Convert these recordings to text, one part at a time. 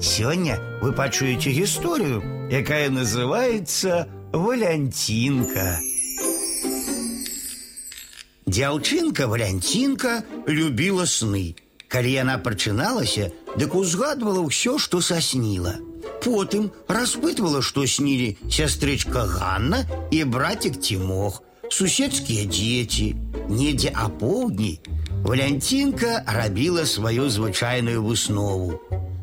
Сёння вы пачуеце гісторыю, якая называется Валянтинка. Дзяўчынка Валянтинка любила сны. Калі яна прачыналася, дык узгадвала ўсё, што сасніла. Потым распытвала, што снілі сястрычка Ганна і братик Тимох, суседскія дзеці. Недзе апоўдні Валянтинка рабіла сваю звычайную выснову.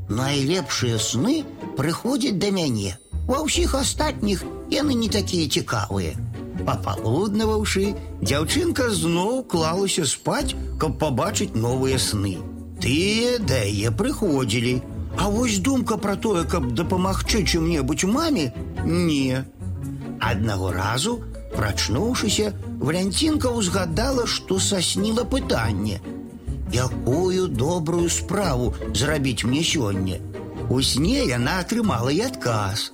Найлепшыя сны прыходзяць да мяне. Ва ўсіх астатніх яны не такія цікавыя. Папалуднаваўшы, дзяўчынка зноў клалася спаць, каб пабачыць новыя сны. Тыя да яе прыходзілі. А вось думка пра тое, каб дапамагчы чым-небудзь маме не. Аднаго разу, прачнуўшыся, Валянцінка ўзгадала, што сасніла пытанне. Якую добрую справу зрабіць мне сёння. У сне яна атрымала і адказ.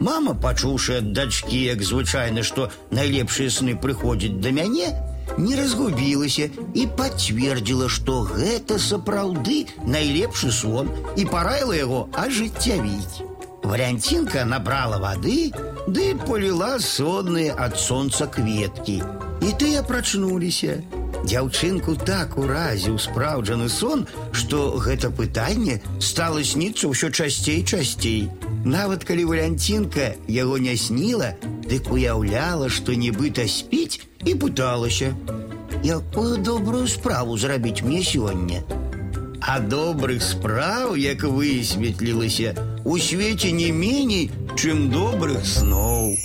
Мама, пачуўшы ад дачкі, як звычайна, што найлепшыя сны прыходзяць да мяне, не разгубілася і пацвердзіла, што гэта сапраўды найлепшы сон і параіла яго ажыццявіць. Валянцінка набрала вады, ды поліла сонныя ад сонца кветкі. І тыя прачнуліся. Дзяўчынку так уразіў спраўджаны сон, што гэта пытанне стала сніцца ўсё часцей часцей. Нават калі валянцінка яго не сніла, дык уяўляла, што нібыта спіць і пыталася: Якую добрую справу зрабіць мне сёння. А добрых спраў, як высветлілася, у свеце не меней, чым добрых сноў.